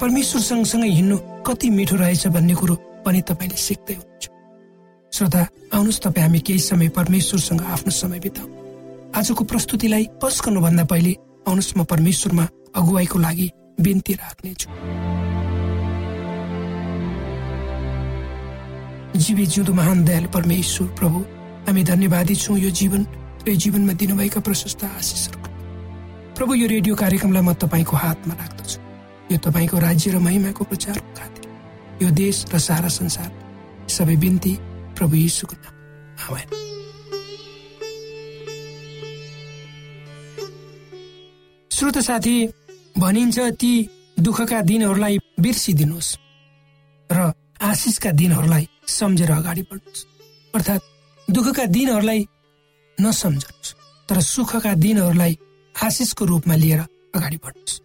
परमेश्वर सँगसँगै हिँड्नु कति मिठो रहेछ भन्ने कुरो पनि तपाईँले सिक्दै हुनुहुन्छ। श्रोता आउनुहोस् तपाईँ हामी केही समय परमेश्वरसँग आफ्नो समय बिताउ। आजको प्रस्तुतिलाई पस गर्नुभन्दा पहिले आउनुहोस् म परमेश्वरमा अगुवाईको लागि बिन्ती राख्नेछु। जीवी जिउँदो महान दयाल परमेश्वर प्रभु हामी धन्यवादी छौँ यो जीवन र यो जीवनमा दिनुभएका प्रशस्त आशिषहरू। प्रभु यो रेडियो कार्यक्रमलाई म तपाईँको हातमा राख्दछु। यो तपाईँको राज्य र महिमाको प्रचारको खातिर यो देश र सारा संसार सबै बिन्ती प्रभु यीशुको नाम श्रोत साथी भनिन्छ ती दुःखका दिनहरूलाई बिर्सिदिनुहोस् र आशिषका दिनहरूलाई सम्झेर अगाडि बढ्नुहोस्। अर्थात् दुःखका दिनहरूलाई नसम्झनुहोस् तर सुखका दिनहरूलाई आशिषको रूपमा लिएर अगाडि बढ्नुहोस्।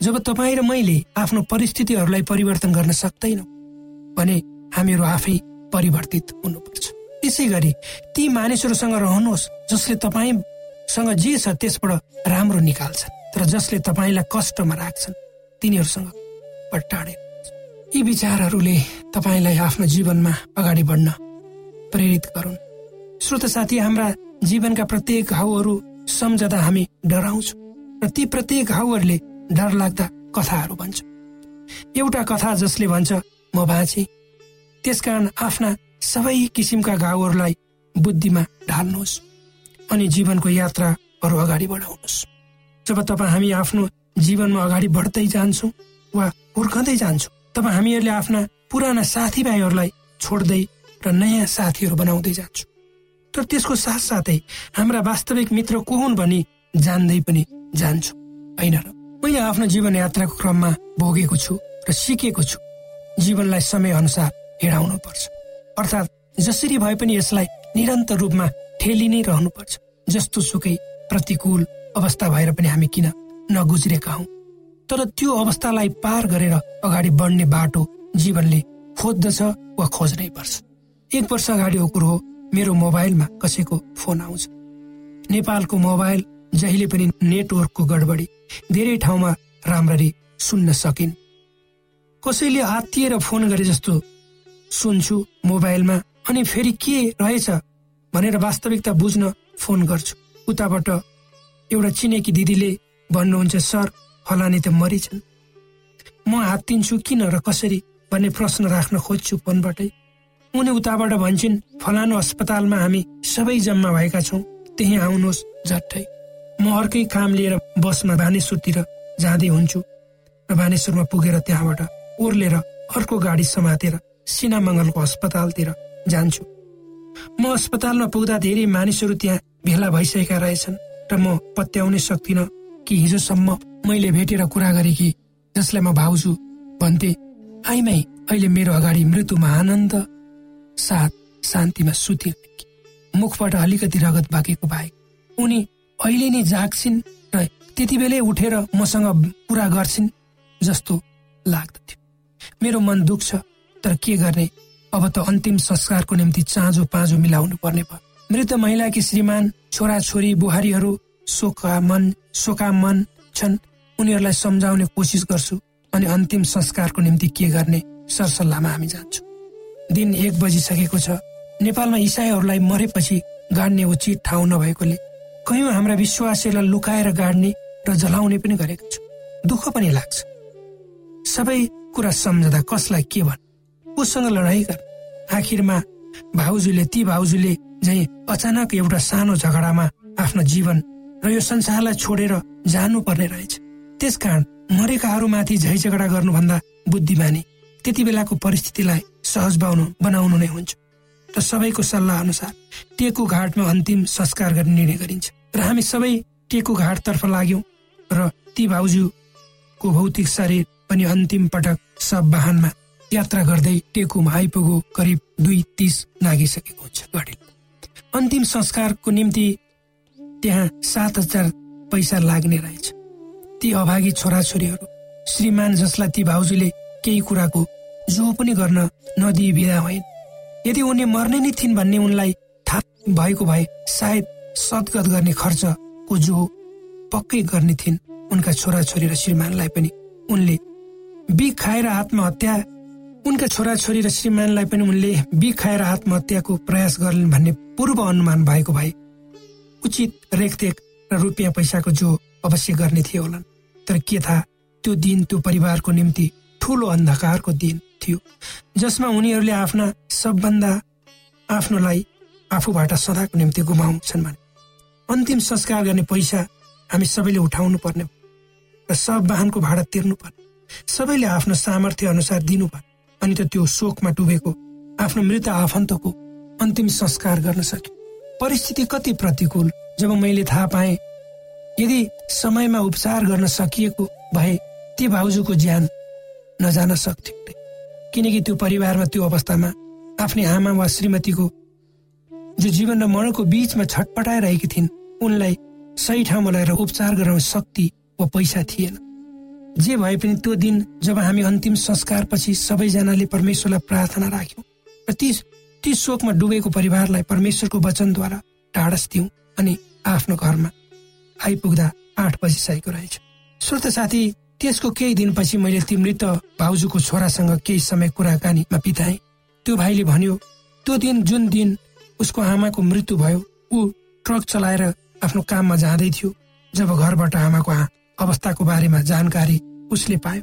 जब तपाईँ र मैले आफ्नो परिस्थितिहरूलाई परिवर्तन गर्न सक्दैनौँ भने हामीहरू आफै परिवर्तित हुनुपर्छ। त्यसै गरी ती मानिसहरूसँग रहनुहोस् जसले तपाईँसँग जे छ त्यसबाट राम्रो निकाल्छ तर जसले तपाईँलाई कष्टमा राख्छन् तिनीहरूसँग टाढे यी विचारहरूले तपाईँलाई आफ्नो जीवनमा अगाडि बढ्न प्रेरित गरून्। श्रोत साथी हाम्रा जीवनका प्रत्येक घाउहरू सम्झदा हामी डराउँछौँ र ती प्रत्येक घाउहरूले डर लाग्दा कथाहरू भन्छ। एउटा कथा जसले भन्छ म बाँचे। त्यसकारण आफ्ना सबै किसिमका घाउहरूलाई बुद्धिमा ढाल्नुहोस् अनि जीवनको यात्राहरू अगाडि बढाउनुहोस्। जब तपाईँ हामी आफ्नो जीवनमा अगाडि बढ्दै जान्छौँ वा हुर्कँदै जान्छौँ तब हामीहरूले आफ्ना पुराना साथीभाइहरूलाई छोड्दै र नयाँ साथीहरू बनाउँदै जान्छौँ। तर त्यसको साथसाथै हाम्रा वास्तविक मित्र को हुन् भनी जान्दै पनि जान्छौँ होइन र? मैले आफ्नो जीवन यात्राको क्रममा भोगेको छु र सिकेको छु। जीवनलाई समय अनुसार हिँडाउनु पर्छ। अर्थात् जसरी भए पनि यसलाई निरन्तर रूपमा ठेली नै रहनुपर्छ जस्तो सुकै प्रतिकूल अवस्था भएर पनि हामी किन नगुज्रेका हौ। तर त्यो अवस्थालाई पार गरेर अगाडि बढ्ने बाटो जीवनले खोज्दछ वा खोज्नै पर्छ। एक वर्ष अगाडिको कुरो हो मेरो मोबाइलमा कसैको फोन आउँछ। नेपालको मोबाइल जहिले पनि नेटवर्कको गडबडी धेरै ठाउँमा राम्ररी सुन्न सकिन्। कसैले आत्तिएर फोन गरे जस्तो सुन्छु मोबाइलमा अनि फेरि के रहेछ भनेर वास्तविकता बुझ्न फोन गर्छु। उताबाट एउटा चिनेकी दिदीले भन्नुहुन्छ सर फलाने त मरिछन्। म हात्तिन्छु किन र कसरी भन्ने प्रश्न राख्न खोज्छु फोनबाटै। उनी उताबाट भन्छन् फलानु अस्पतालमा हामी सबै जम्मा भएका छौँ त्यही आउनुहोस् झट्टै। म अर्कै काम लिएर बसमा बानेश्वरतिर जाँदै हुन्छु र बानेश्वरमा पुगेर त्यहाँबाट ओर्लेर अर्को गाडी समातेर सिनामङ्गलको अस्पतालतिर जान्छु। म अस्पतालमा पुग्दा धेरै मानिसहरू त्यहाँ भेला भइसकेका रहेछन् र म पत्याउनै सक्दिनँ कि हिजोसम्म मैले भेटेर कुरा गरे कि जसलाई म भाउजू भन्थे। आइमाई अहिले मेरो अगाडि मृत्युमा आनन्द साथ शान्तिमा सुति मुखबाट अलिकति रगत बाँकेको भए उनी अहिले नै जाग्छिन् र त्यति बेलै उठेर मसँग कुरा गर्छिन् जस्तो लाग्दथ्यो। मेरो मन दुख्छ तर के गर्ने? अब त अन्तिम संस्कारको निम्ति चाँजो पाँजो मिलाउनु पर्ने भयो। मृत महिलाकी श्रीमान छोरा छोरी बुहारीहरू शोका मन शोका मन छन्। उनीहरूलाई सम्झाउने कोसिस गर्छु अनि अन्तिम संस्कारको निम्ति के गर्ने सरसल्लाहमा हामी जान्छौँ। दिन एक बजिसकेको छ। नेपालमा इसाईहरूलाई मरेपछि गाड्ने उचित ठाउँ नभएकोले कयौँ हाम्रा विश्वासीहरूलाई लुकाएर गाड्ने र जलाउने पनि गरेको छु। दुःख पनि लाग्छ। सबै कुरा सम्झँदा कसलाई के भन्? उसँग लडाइँ गर आखिरमा भाउजूले ती भाउजूले झै अचानक एउटा सानो झगडामा आफ्नो जीवन र यो संसारलाई छोडेर जानुपर्ने रहेछ। त्यसकारण मरेकाहरूमाथि झै झगडा गर्नुभन्दा बुद्धिमानी त्यति बेलाको परिस्थितिलाई सहज बाउनु बनाउनु नै हुन्छ। र सबैको सल्लाह अनुसार टेको घाटमा अन्तिम संस्कार गर्ने निर्णय गरिन्छ। र हामी सबै टेको घाटतर्फ लाग्यौं र ती भाउजूको भौतिक शरीर पनि अन्तिम पटक सब वाहनमा यात्रा गर्दै टेकुमा आइपुगो करिब दुई तिस नागिसकेको हुन्छ। घडी अन्तिम संस्कारको निम्ति त्यहाँ सात हजार पैसा लाग्ने रहेछ। ती अभागी छोराछोरीहरू श्रीमान जसलाई ती भाउजूले केही कुराको जो पनि गर्न नदिई बिदा होइन यदि उनी मर्ने नै थिइन् भन्ने उनलाई थाहा भएको भए सायद सदगत गर्ने खर्चको जो पक्कै गर्ने थिइन्। उनका छोराछोरी र श्रीमानलाई पनि उनले बिख खाएर आत्महत्या उनका छोराछोरी र श्रीमानलाई पनि उनले बिख खाएर आत्महत्याको प्रयास गर्लिन् भन्ने पूर्व अनुमान भएको भए उचित रेखदेख र रुपियाँ पैसाको जो अवश्य गर्ने थिए होलान्। तर के थाहा त्यो दिन त्यो परिवारको निम्ति ठुलो अन्धकारको दिन। थियो। जसमा उनीहरूले आफ्ना सबभन्दा आफ्नोलाई आफूबाट सदाको निम्ति गुमाउँछन् भने। अन्तिम संस्कार गर्ने पैसा हामी सबैले उठाउनु पर्ने र सब वाहनको भाडा तिर्नु पर्ने सबैले आफ्नो सामर्थ्य अनुसार दिनुपर्ने। अनि त त्यो शोकमा डुबेको आफ्नो मृत आफन्तको अन्तिम संस्कार गर्न सक्यो। परिस्थिति कति प्रतिकूल जब मैले थाहा पाएँ यदि समयमा उपचार गर्न सकिएको भए ती भाउजूको ज्यान नजान सक्थ्यो। किनकि त्यो परिवारमा त्यो अवस्थामा आफ्नै आमा वा श्रीमतीको जो जीवन र मरणको बीचमा छटपटाइरहेकी थिइन् उनलाई सही ठाउँमा लगेर उपचार गराउने शक्ति वा पैसा थिएन। जे भए पनि त्यो दिन जब हामी अन्तिम संस्कारपछि सबैजनाले परमेश्वरलाई प्रार्थना राख्यौँ र ती ती शोकमा डुबेको परिवारलाई परमेश्वरको वचनद्वारा ढाडस दिउँ अनि आफ्नो घरमा आइपुग्दा आठ बजिसकेको रहेछ। श्रोत साथी त्यसको केही दिनपछि मैले ती मृत भाउजूको छोरासँग केही समय कुराकानीमा बिताएँ त्यो भाइले भन्यो त्यो दिन जुन दिन उसको आमाको मृत्यु भयो ऊ ट्रक चलाएर आफ्नो काममा जाँदै थियो जब घरबाट आमाको अवस्थाको बारेमा जानकारी उसले पायो।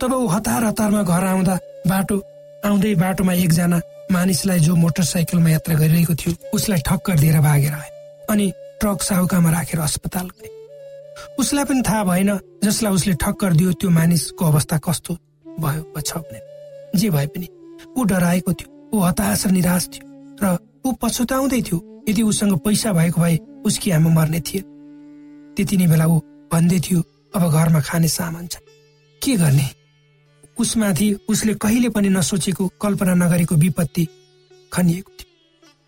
तब ऊ हतार हतारमा घर आउँदा बाटो आउँदै बाटोमा एकजना मानिसलाई जो मोटरसाइकलमा यात्रा गरिरहेको थियो उसलाई ठक्कर दिएर भागेर आयो अनि ट्रक साहुकामा राखेर अस्पताल गए। उसलाई पनि थाहा भएन। जसलाई उसले ठक्कर दियो त्यो मानिसको अवस्था कस्तो भयो छ भने। जे भए पनि ऊ डराएको थियो ऊ हताश र निराश थियो र ऊ पछुताउँदै थियो यदि उसँग पैसा भएको भए उसकी आमा मर्ने थिए। त्यति नै बेला ऊ भन्दै थियो अब घरमा खाने सामान छ। के गर्ने? उसमाथि उसले कहिले पनि नसोचेको कल्पना नगरेको विपत्ति खनिएको थियो।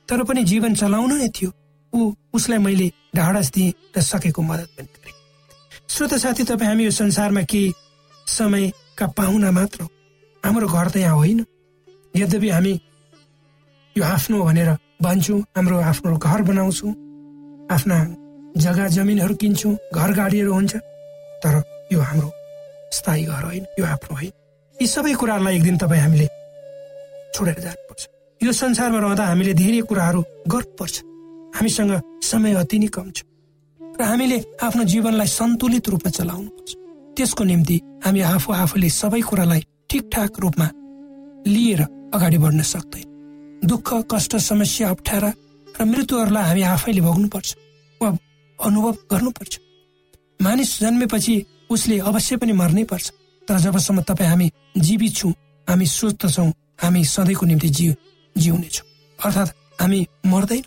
तर पनि जीवन चलाउनु नै थियो। ऊ उसलाई मैले ढाडस दिएँ र सकेको मद्दत पनि गरेँ। श्रोत साथी तपाईँ हामी यो संसारमा केही समयका पाहुना मात्र हाम्रो घर त यहाँ होइन। यद्यपि हामी यो आफ्नो भनेर भन्छौँ हाम्रो आफ्नो घर बनाउँछौँ आफ्ना जग्गा जमिनहरू किन्छौँ घर गाडीहरू हुन्छ तर यो हाम्रो स्थायी घर होइन यो आफ्नो होइन। यी सबै कुराहरूलाई एक दिन तपाईँ हामीले छोडेर जानुपर्छ। यो संसारमा रहँदा हामीले धेरै कुराहरू गर्नुपर्छ। हामीसँग समय अति नै कम छ। र हामीले आफ्नो जीवनलाई सन्तुलित रूपमा चलाउनुपर्छ। त्यसको निम्ति हामी आफू आफूले सबै कुरालाई ठिकठाक रूपमा लिएर अगाडि बढ्न सक्दैन। दुःख कष्ट समस्या अप्ठ्यारा र मृत्युहरूलाई हामी आफैले भोग्नुपर्छ वा अनुभव गर्नुपर्छ। मानिस जन्मेपछि उसले अवश्य पनि मर्नै पर्छ। तर जबसम्म तपाईँ हामी जीवित छौँ हामी स्वस्थ छौँ हामी सधैँको निम्ति जिउ जिउनेछौँ। अर्थात् हामी मर्दैन।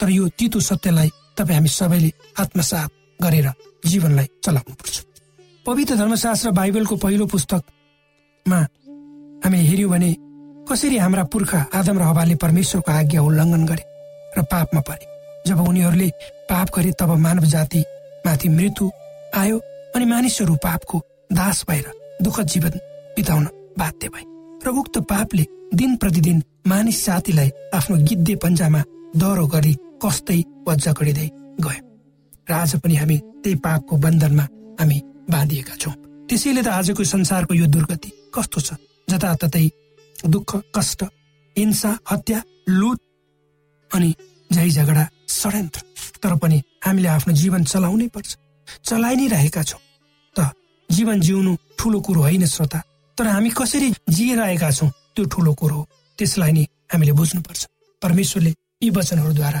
तर यो तितो सत्यलाई तपाईँ हामी सबैले आत्मसात गरेर जीवनलाई चलाउनुपर्छ। पवित्र धर्मशास्त्र बाइबलको पहिलो पुस्तकमा हामी हेऱ्यौँ भने कसरी हाम्रा पुर्खा आदम र हवाले परमेश्वरको आज्ञा उल्लङ्घन गरे र पापमा परे। जब उनीहरूले पाप गरे तब मानव जाति माथि मृत्यु आयो अनि मानिसहरू पापको दास भएर दुःख जीवन बिताउन बाध्य भए। र उक्त पापले दिन प्रतिदिन मानिस जातिलाई आफ्नो गिद्धे पन्जामा दह्रो गरी कस्तै वा जकडिँदै गयो। र आज पनि हामी त्यही पापको बन्धनमा हामी बाँधिएका छौँ। त्यसैले त आजको संसारको यो दुर्गति कस्तो छ? जताततै दुःख कष्ट हिंसा हत्या लुट अनि झै झगडा षड्यन्त्र। तर पनि हामीले आफ्नो जीवन चलाउनै पर्छ। चलाइ नै रहेका छौँ। त जीवन जिउनु ठुलो कुरो होइन श्रोता। तर हामी कसरी जिइरहेका छौँ त्यो ठुलो कुरो हो त्यसलाई नै हामीले बुझ्नुपर्छ। परमेश्वरले यी वचनहरूद्वारा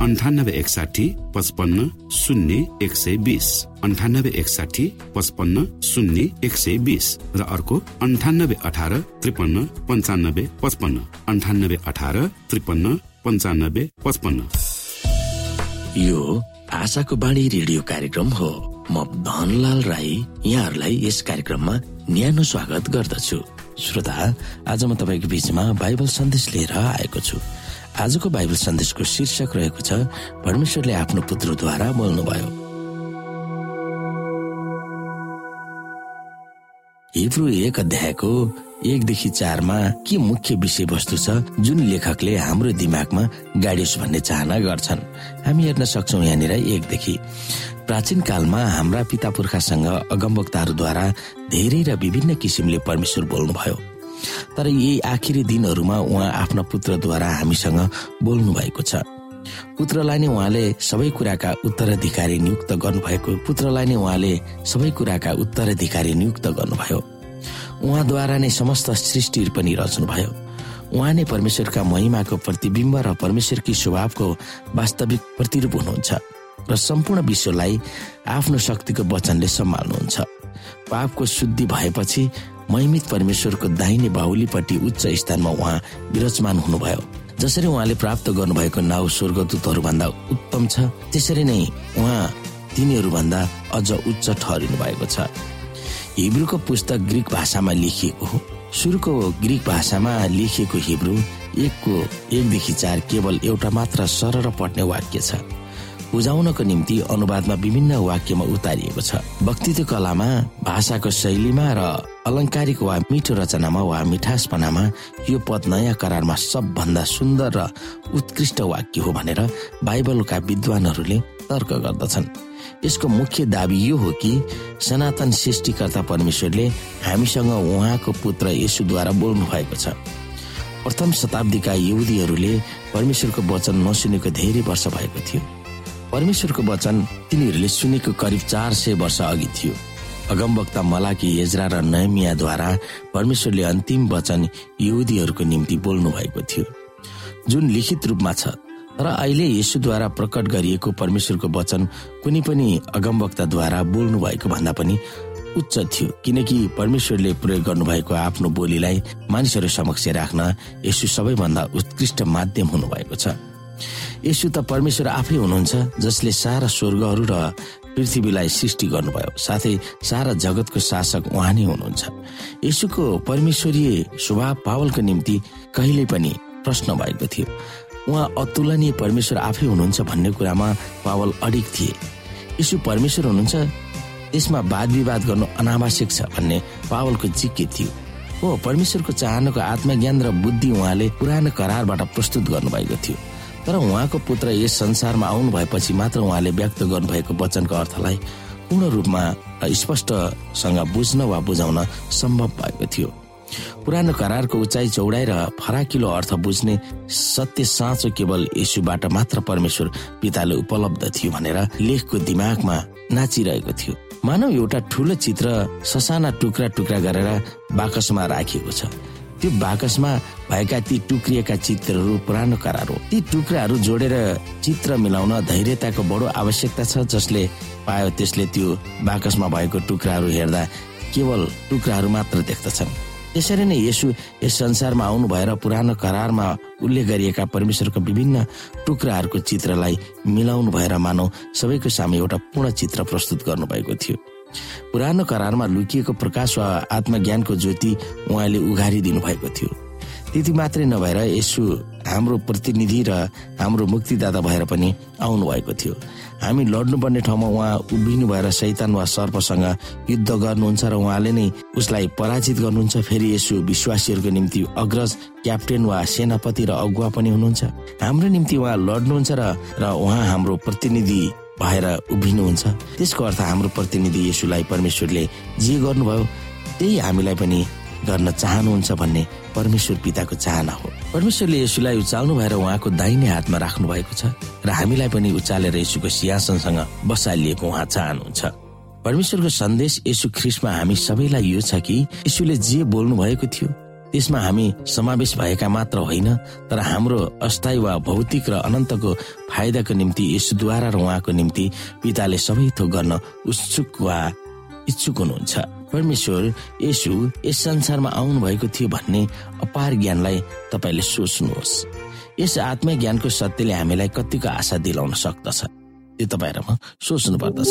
अन्ठानब्बे एकसाठी पचपन्न शून्य एक सय बिस। अन्ठानब्बे एकसाठी पचपन्न शून्य एक सय बिस। र अर्को अन्ठानब्बे अठार त्रिपन्न पन्चानब्बे पचपन्न। अन्ठानब्बे अठार त्रिपन्न पन्चानब्बे पचपन्न। यो आशाको बाणी रेडियो कार्यक्रम हो। म धनलाल राई यहाँहरूलाई यस कार्यक्रममा न्यानो स्वागत गर्दछु। श्रोता आज म तपाईँको बिचमा बाइबल सन्देश लिएर आएको छु। आजको बाइबल सन्देशको शीर्षक रहेको छ परमेश्वरले आफ्नो पुत्रद्वारा बोल्नुभयो हिब्रू एक अध्यायको एकदेखि चारमा के मुख्य विषयवस्तु छ जुन लेखकले हाम्रो दिमागमा गाडियोस् भन्ने चाहना गर्छन्। हामी हेर्न सक्छौ यहाँनिर एकदेखि। प्राचीन कालमा हाम्रा पिता पुर्खासँग अगमवक्ताहरूद्वारा धेरै र विभिन्न किसिमले परमेश्वर बोल्नुभयो। तर यही आखिरी दिनहरूमा उहाँ आफ्ना पुत्रद्वारा हामीसँग बोल्नु भएको छ। पुत्रलाई नै उहाँले सबै कुराका उत्तराधिकारी नियुक्त गर्नुभएको पुत्रलाई नै उहाँले सबै कुराका उत्तराधिकारी नियुक्त गर्नुभयो। उहाँद्वारा नै समस्त सृष्टिहरू पनि रच्नुभयो। उहाँ नै परमेश्वरका महिमाको प्रतिबिम्ब र परमेश्वरकी स्वभावको वास्तविक प्रतिरूप हुनुहुन्छ र सम्पूर्ण विश्वलाई आफ्नो शक्तिको वचनले सम्हाल्नुहुन्छ। पापको शुद्धि भएपछि महिमित परमेश्वरको दाहिने बाहुलीपट्टि उच्च स्थानमा उहाँ विराजमान हुनुभयो। जसरी उहाँले प्राप्त गर्नुभएको नाउँ स्वर्गदूतहरू भन्दा उत्तम छ त्यसरी नै उहाँ तिनीहरूभन्दा अझ उच्च ठहरिनु भएको छ। हिब्रूको पुस्तक ग्रिक भाषामा लेखिएको हो। सुरुको ग्रिक भाषामा लेखिएको हिब्रू एकको एकदेखि चार केवल एउटा मात्र सरर पढ्ने वाक्य छ। बुझाउनको निम्ति अनुवादमा विभिन्न वाक्यमा उतारिएको छ। वक्तित्व कलामा भाषाको शैलीमा र अलङ्कारिक वा मिठो रचनामा वा मिठासपनामा यो पद नयाँ करारमा सबभन्दा सुन्दर र उत्कृष्ट वाक्य हो भनेर बाइबलका विद्वानहरूले तर्क गर्दछन्। यसको मुख्य दावी यो हो कि सनातन सृष्टिकर्ता परमेश्वरले हामीसँग उहाँको पुत्र यसुद्वारा बोल्नु भएको छ। प्रथम शताब्दीका युदीहरूले परमेश्वरको वचन नसुनेको धेरै वर्ष भएको थियो। परमेश्वरको वचन तिनीहरूले सुनेको करिब चार सय वर्ष अघि थियो। अगमवक्ता मलाकी यजरा र नयमियाद्वारा परमेश्वरले अन्तिम वचन युदीहरूको निम्ति बोल्नु भएको थियो। जुन लिखित रूपमा छ तर अहिले यसुद्वारा प्रकट गरिएको परमेश्वरको वचन कुनै पनि अगमवक्ताद्वारा बोल्नु भएको भन्दा पनि उच्च थियो। किनकि परमेश्वरले प्रयोग गर्नुभएको आफ्नो बोलीलाई मानिसहरू समक्ष राख्न यसु सबैभन्दा उत्कृष्ट माध्यम हुनुभएको छ। यसो त परमेश्वर आफै हुनुहुन्छ जसले सारा स्वर्गहरू र पृथ्वीलाई सृष्टि गर्नुभयो। साथै सारा जगतको शासक उहाँ नै हुनुहुन्छ। यसुको परमेश्वरीय स्वभाव पावलको निम्ति कहिले पनि प्रश्न भएको थियो। उहाँ अतुलनीय परमेश्वर आफै हुनुहुन्छ भन्ने कुरामा पावल अडिक थिए। यसु परमेश्वर हुनुहुन्छ त्यसमा वाद विवाद गर्नु अनावश्यक छ भन्ने पावलको जिज्ञ थियो। हो परमेश्वरको चाहनाको आत्मज्ञान र बुद्धि उहाँले पुरानो करारबाट प्रस्तुत गर्नुभएको थियो। तर उहाँको पुत्र यस संसारमा आउनु भएपछि मात्र उहाँले व्यक्त गर्नुभएको वचनको अर्थलाई पूर्ण रूपमा स्पष्टसँग बुझ्न वा बुझाउन सम्भव भएको थियो। पुरानो करारको उचाइ चौडाइ र फराकिलो अर्थ बुझ्ने सत्य साँचो केवल यसुबाट मात्र परमेश्वर पिताले उपलब्ध थियो भनेर लेखको दिमागमा नाचिरहेको थियो। मानव एउटा ठुलो चित्र ससाना टुक्रा टुक्रा गरेर बाकसमा राखिएको छ। त्यो बाकसमा भएका ती टुक्रिएका चित्रहरू पुरानो करार। हो ती टुक्राहरू जोडेर चित्र मिलाउन धैर्यताको बडो आवश्यकता छ जसले पायो त्यसले त्यो बाकसमा भएको टुक्राहरू हेर्दा केवल टुक्राहरू मात्र देख्दछन्। त्यसरी नै यसु यस संसारमा आउनु भएर पुरानो करारमा उल्लेख गरिएका परमेश्वरको विभिन्न टुक्राहरूको चित्रलाई मिलाउनु भएर मानव सबैको सामु एउटा पूर्ण चित्र प्रस्तुत गर्नुभएको थियो। पुरानो करारमा लुकिएको प्रकाश वा आत्मज्ञानको ज्योति उहाँले उघारिदिनु भएको थियो। त्यति मात्रै नभएर यसु हाम्रो प्रतिनिधि र हाम्रो मुक्तिदाता भएर पनि आउनु भएको थियो। हामी लड्नुपर्ने ठाउँमा उहाँ उभिनु भएर सैतान वा सर्पसँग युद्ध गर्नुहुन्छ र उहाँले नै उसलाई पराजित गर्नुहुन्छ फेरि यसो विश्वासीहरूको निम्ति अग्रज क्याप्टेन वा सेनापति र अगुवा पनि हुनुहुन्छ। हाम्रो निम्ति उहाँ लड्नुहुन्छ र उहाँ हाम्रो प्रतिनिधि भएर उभिनुहुन्छ। त्यसको अर्थ हाम्रो प्रतिनिधि यसुलाई परमेश्वरले जे गर्नुभयो त्यही हामीलाई पनि गर्न चाहनुहुन्छ भन्ने परमेश्वर पिताको चाहना हो। परमेश्वरले यसुलाई उचाल्नु भएर उहाँको दाहिने हातमा राख्नु भएको छ र हामीलाई पनि उचालेर यसुको सिंहासनसँग बसालिएको उहाँ चाहनुहुन्छ। परमेश्वरको सन्देश यसु ख्रिस्टमा हामी सबैलाई यो छ कि यसुले जे बोल्नु भएको थियो त्यसमा हामी समावेश भएका मात्र होइन तर हाम्रो अस्थायी वा भौतिक र अनन्तको फाइदाको निम्ति यसुद्वारा र उहाँको निम्ति पिताले सबै थोक गर्न उत्सुक वा इच्छुक हुनुहुन्छ। परमेश्वर यसु यस संसारमा आउनु भएको थियो भन्ने अपार ज्ञानलाई तपाईँले सोच्नुहोस्। यस आत्मज्ञानको सत्यले हामीलाई कतिको आशा दिलाउन सक्दछ। त्यो तपाईँहरूमा सोच्नु पर्दछ